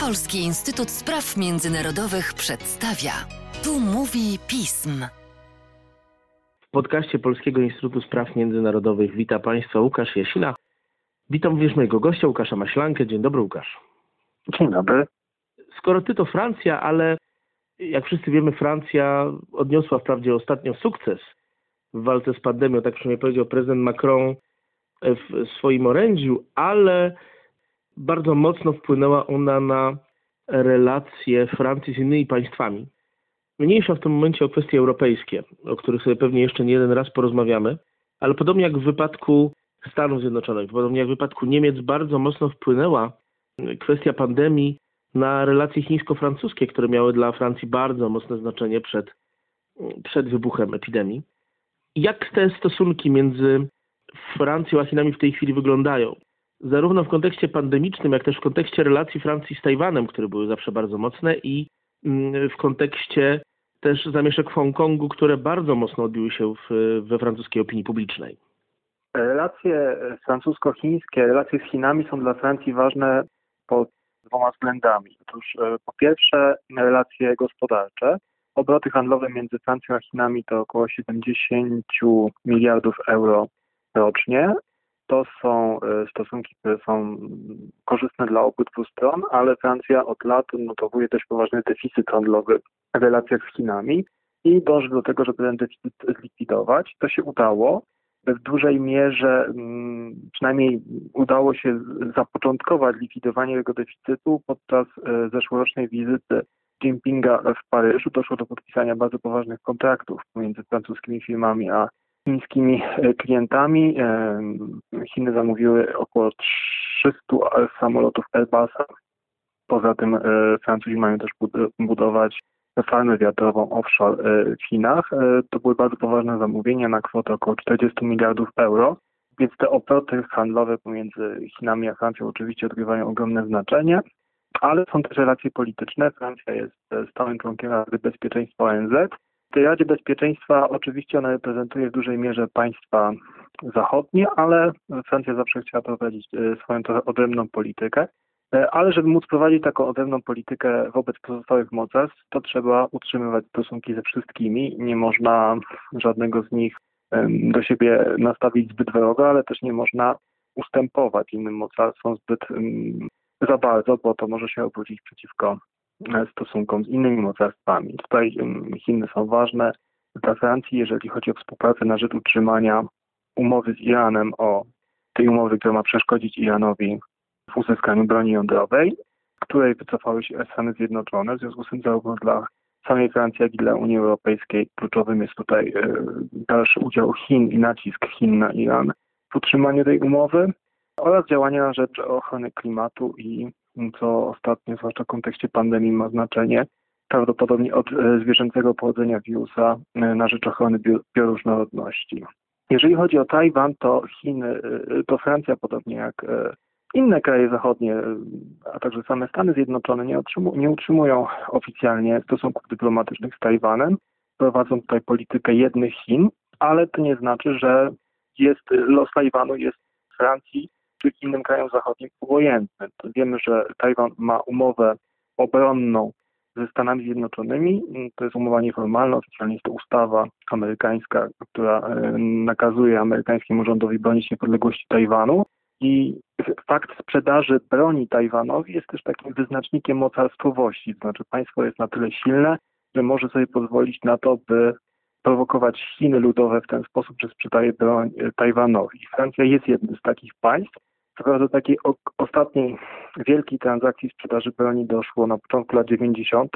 Polski Instytut Spraw Międzynarodowych przedstawia. Tu mówi pism. W podcaście Polskiego Instytutu Spraw Międzynarodowych wita Państwa Łukasz Jasina. Witam również mojego gościa Łukasza Maślankę. Dzień dobry Łukasz. Dzień dobry. Skoro ty to Francja, ale jak wszyscy wiemy, Francja odniosła wprawdzie ostatnio sukces w walce z pandemią, tak przynajmniej powiedział prezydent Macron w swoim orędziu, ale bardzo mocno wpłynęła ona na relacje Francji z innymi państwami. Mniejsza w tym momencie o kwestie europejskie, o których sobie pewnie jeszcze nie jeden raz porozmawiamy, ale podobnie jak w wypadku Stanów Zjednoczonych, podobnie jak w wypadku Niemiec, bardzo mocno wpłynęła kwestia pandemii na relacje chińsko-francuskie, które miały dla Francji bardzo mocne znaczenie przed, przed wybuchem epidemii. Jak te stosunki między Francją a Chinami w tej chwili wyglądają? Zarówno w kontekście pandemicznym, jak też w kontekście relacji Francji z Tajwanem, które były zawsze bardzo mocne, i mm, w kontekście też zamieszek w Hongkongu, które bardzo mocno odbiły się w, we francuskiej opinii publicznej. Relacje francusko-chińskie, relacje z Chinami są dla Francji ważne pod dwoma względami. Otóż e, po pierwsze relacje gospodarcze. Obroty handlowe między Francją a Chinami to około 70 miliardów euro rocznie. To są e, stosunki, które są korzystne dla obydwu stron, ale Francja od lat notowuje też poważny deficyt handlowy w relacjach z Chinami i dąży do tego, żeby ten deficyt zlikwidować. To się udało w dużej mierze mm, przynajmniej udało się zapoczątkować likwidowanie tego deficytu podczas e, zeszłorocznej wizyty Jinpinga w Paryżu. Doszło do podpisania bardzo poważnych kontraktów pomiędzy francuskimi firmami a chińskimi e, klientami. E, Chiny zamówiły około 300 samolotów Airbusa. Poza tym Francuzi mają też budować farmę wiatrową offshore e, w Chinach. E, to były bardzo poważne zamówienia na kwotę około 40 miliardów euro, więc te obroty handlowe pomiędzy Chinami a Francją oczywiście odgrywają ogromne znaczenie, ale są też relacje polityczne. Francja jest e, stałym członkiem Rady Bezpieczeństwa ONZ. Tej Radzie Bezpieczeństwa oczywiście ona reprezentuje w dużej mierze państwa zachodnie, ale Francja zawsze chciała prowadzić swoją trochę odrębną politykę. E, ale żeby móc prowadzić taką odrębną politykę wobec pozostałych mocarstw, to trzeba utrzymywać stosunki ze wszystkimi. Nie można żadnego z nich do siebie nastawić zbyt wrogo, ale też nie można ustępować innym mocarstwom zbyt za bardzo, bo to może się obrócić przeciwko e, stosunkom z innymi mocarstwami. Tutaj Chiny są ważne dla Francji, jeżeli chodzi o współpracę na rzecz utrzymania umowy z Iranem o tej umowy, która ma przeszkodzić Iranowi w uzyskaniu broni jądrowej, której wycofały się Stany Zjednoczone. W związku z tym zarówno dla samej Francji, jak i dla Unii Europejskiej kluczowym jest tutaj e, dalszy udział Chin i nacisk Chin na Iran w utrzymaniu tej umowy oraz działania na rzecz ochrony klimatu i co ostatnio, zwłaszcza w kontekście pandemii, ma znaczenie, prawdopodobnie od e, zwierzęcego pochodzenia wirusa e, na rzecz ochrony bioróżnorodności. Jeżeli chodzi o Tajwan, to Chiny, to Francja, podobnie jak inne kraje zachodnie, a także same Stany Zjednoczone nie, utrzymu, nie utrzymują oficjalnie stosunków dyplomatycznych z Tajwanem. Prowadzą tutaj politykę jednych Chin, ale to nie znaczy, że jest los Tajwanu jest Francji czy innym krajom zachodnim obojętny. Wiemy, że Tajwan ma umowę obronną ze Stanami Zjednoczonymi. To jest umowa nieformalna, oficjalnie jest to ustawa amerykańska, która e, nakazuje amerykańskiemu rządowi bronić niepodległości Tajwanu. I fakt sprzedaży broni Tajwanowi jest też takim wyznacznikiem mocarstwowości. To znaczy państwo jest na tyle silne, że może sobie pozwolić na to, by prowokować Chiny ludowe w ten sposób, że sprzedaje broń e, Tajwanowi. Francja jest jednym z takich państw. Co do takiej ostatniej wielkiej transakcji sprzedaży broni doszło na początku lat 90.,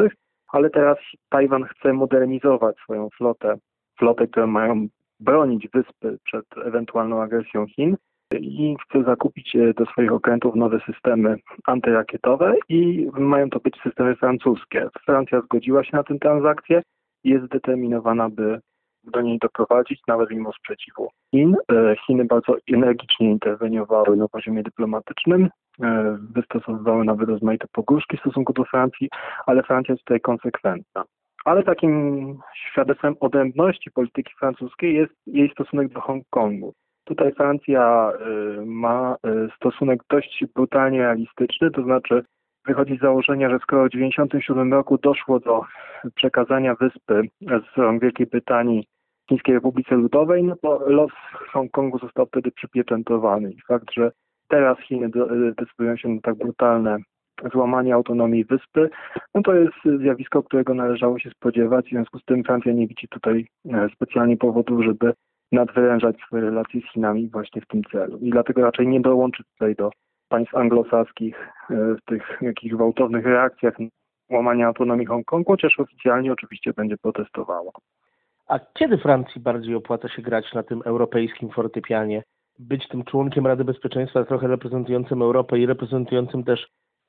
ale teraz Tajwan chce modernizować swoją flotę, flotę, które mają bronić wyspy przed ewentualną agresją Chin i chce zakupić e, do swoich okrętów nowe systemy antyrakietowe i mają to być systemy francuskie. Francja zgodziła się na tę transakcję i jest zdeterminowana, by do niej doprowadzić, nawet mimo sprzeciwu Chin. E, Chiny bardzo energicznie interweniowały na poziomie dyplomatycznym, e, wystosowywały nawet rozmaite pogróżki w stosunku do Francji, ale Francja jest tutaj konsekwentna. Ale takim świadectwem odrębności polityki francuskiej jest jej stosunek do Hongkongu. Tutaj Francja y, ma stosunek dość brutalnie realistyczny, to znaczy wychodzi z założenia, że skoro w 1997 roku doszło do przekazania wyspy z Wielkiej Brytanii Chińskiej Republice Ludowej, no to los Hongkongu został wtedy przypieczętowany. I fakt, że teraz Chiny decydują się na tak brutalne złamanie autonomii wyspy, no to jest zjawisko, którego należało się spodziewać. W związku z tym Francja nie widzi tutaj e, specjalnie powodu, żeby nadwyrężać swoje relacje z Chinami właśnie w tym celu. I dlatego raczej nie dołączy tutaj do państw anglosaskich e, w tych jakichś gwałtownych reakcjach na łamanie autonomii Hongkongu, chociaż oficjalnie oczywiście będzie protestowała. A kiedy Francji bardziej opłaca się grać na tym europejskim fortepianie? Być tym członkiem Rady Bezpieczeństwa, trochę reprezentującym Europę i reprezentującym też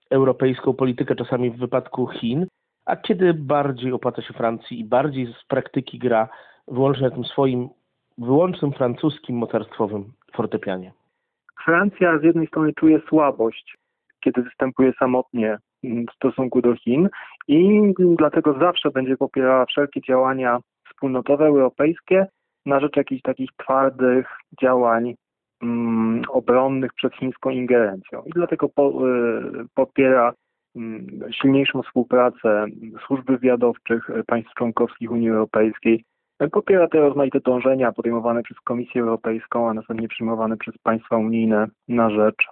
europejską politykę, czasami w wypadku Chin, a kiedy bardziej opłaca się Francji i bardziej z praktyki gra wyłącznie na tym swoim wyłącznym francuskim mocarstwowym fortepianie? Francja z jednej strony czuje słabość, kiedy występuje samotnie w stosunku do Chin i dlatego zawsze będzie popierała wszelkie działania wspólnotowe, europejskie na rzecz jakichś takich twardych działań mm, obronnych przed chińską ingerencją. I dlatego po, y, popiera mm, silniejszą współpracę służb wywiadowczych państw członkowskich Unii Europejskiej Popiera te rozmaite dążenia podejmowane przez Komisję Europejską, a następnie przyjmowane przez państwa unijne na rzecz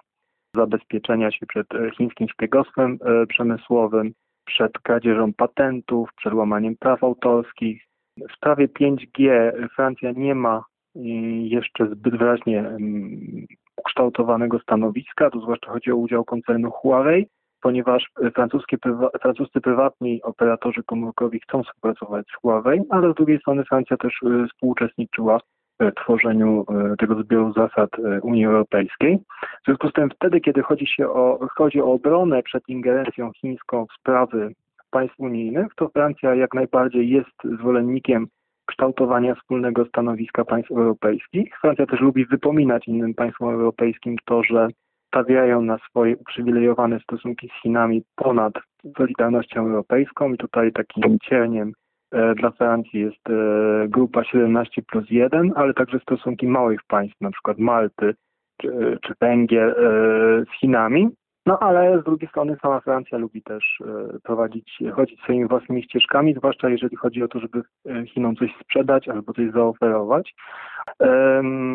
zabezpieczenia się przed chińskim szpiegostwem e, przemysłowym, przed kradzieżą patentów, przed łamaniem praw autorskich. W sprawie 5G Francja nie ma e, jeszcze zbyt wyraźnie mm, ukształtowanego stanowiska, to zwłaszcza chodzi o udział koncernu Huawei ponieważ francuskie, francuscy prywatni operatorzy komórkowi chcą współpracować z Huawei, ale z drugiej strony Francja też y, współuczestniczyła w tworzeniu y, tego zbioru zasad y, Unii Europejskiej. W związku z tym wtedy, kiedy chodzi, się o, chodzi o obronę przed ingerencją chińską w sprawy państw unijnych, to Francja jak najbardziej jest zwolennikiem kształtowania wspólnego stanowiska państw europejskich. Francja też lubi wypominać innym państwom europejskim to, że stawiają na swoje uprzywilejowane stosunki z Chinami ponad Solidarnością Europejską i tutaj takim cieniem e, dla Francji jest e, grupa 17 plus 1, ale także stosunki małych państw, na przykład Malty czy, czy Węgier e, z Chinami. No ale z drugiej strony sama Francja lubi też prowadzić, chodzić swoimi własnymi ścieżkami, zwłaszcza jeżeli chodzi o to, żeby Chinom coś sprzedać albo coś zaoferować.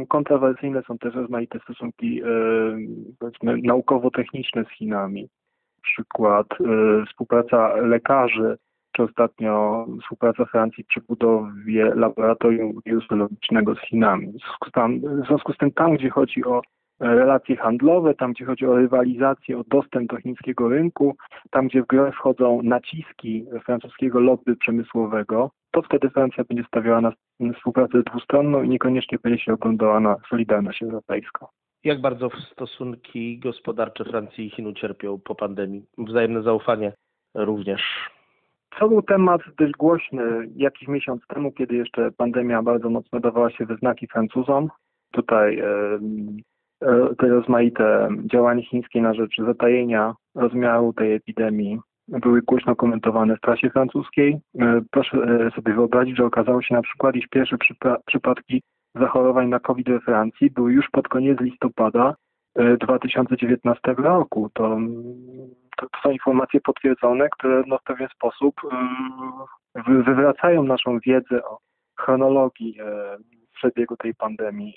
Kontrowersyjne są też rozmaite stosunki powiedzmy naukowo-techniczne z Chinami. Przykład e, współpraca lekarzy, czy ostatnio współpraca Francji przy budowie laboratorium wirusologicznego z Chinami. W związku z tym tam, gdzie chodzi o relacje handlowe, tam gdzie chodzi o rywalizację, o dostęp do chińskiego rynku, tam gdzie w grę wchodzą naciski francuskiego lobby przemysłowego, to wtedy Francja będzie stawiała na współpracę dwustronną i niekoniecznie będzie się oglądała na Solidarność Europejską. Jak bardzo stosunki gospodarcze Francji i Chin ucierpią po pandemii? Wzajemne zaufanie również. To był temat dość głośny jakiś miesiąc temu, kiedy jeszcze pandemia bardzo mocno dawała się we znaki Francuzom. Tutaj te rozmaite działania chińskie na rzecz zatajenia rozmiaru tej epidemii były głośno komentowane w prasie francuskiej. E, proszę e, sobie wyobrazić, że okazało się na przykład, iż pierwsze przypadki zachorowań na COVID we Francji były już pod koniec listopada 2019 e, roku. To, to, są informacje potwierdzone, które no, w pewien sposób wywracają naszą wiedzę o chronologii przebiegu tej pandemii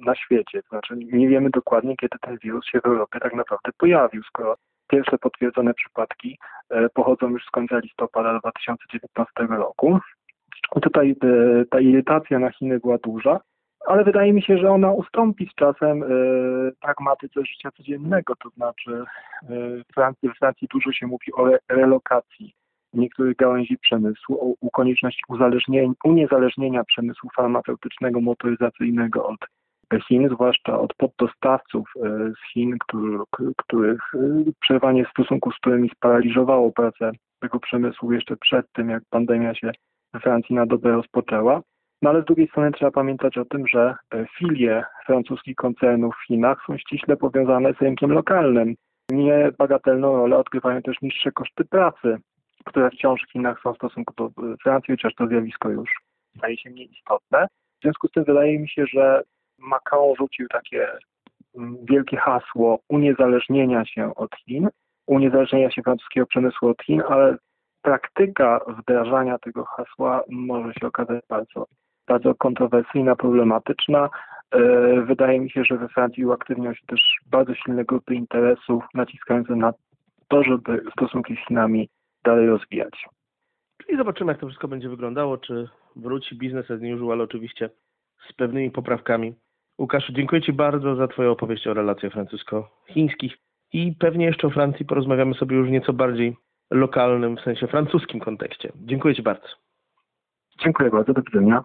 na świecie. Znaczy nie wiemy dokładnie, kiedy ten wirus się w Europie tak naprawdę pojawił, skoro Pierwsze potwierdzone przypadki e, pochodzą już z końca listopada 2019 roku. Tutaj e, ta irytacja na Chiny była duża, ale wydaje mi się, że ona ustąpi z czasem e, pragmatyce życia codziennego, to znaczy w Francji, w Francji dużo się mówi o relokacji niektórych gałęzi przemysłu, o, o konieczności uniezależnienia przemysłu farmaceutycznego, motoryzacyjnego od Chin, zwłaszcza od poddostawców e, z Chin, który, których e, przerwanie stosunków z którymi sparaliżowało pracę tego przemysłu jeszcze przed tym, jak pandemia się we Francji na dobę rozpoczęła. No ale z drugiej strony trzeba pamiętać o tym, że e, filie francuskich koncernów w Chinach są ściśle powiązane z rynkiem lokalnym. Niebagatelną rolę odgrywają też niższe koszty pracy, które wciąż w Chinach są w stosunku do Francji, chociaż to zjawisko już staje się mniej istotne. W związku z tym wydaje mi się, że Macron rzucił takie mm, wielkie hasło uniezależnienia się od Chin uniezależnienia się francuskiego przemysłu od Chin, ale praktyka wdrażania tego hasła może się okazać bardzo, bardzo kontrowersyjna, problematyczna. E, Wydaje mi się, że we Francji uaktywnią się też bardzo silne grupy interesów naciskające na to, żeby stosunki z Chinami dalej rozwijać. I zobaczymy, jak to wszystko będzie wyglądało, czy wróci biznes as usual, oczywiście z pewnymi poprawkami. Łukaszu, dziękuję Ci bardzo za Twoją opowieść o relacjach francusko-chińskich i pewnie jeszcze o Francji porozmawiamy sobie już w nieco bardziej lokalnym, w sensie francuskim kontekście. Dziękuję Ci bardzo. Dziękuję bardzo, do widzenia.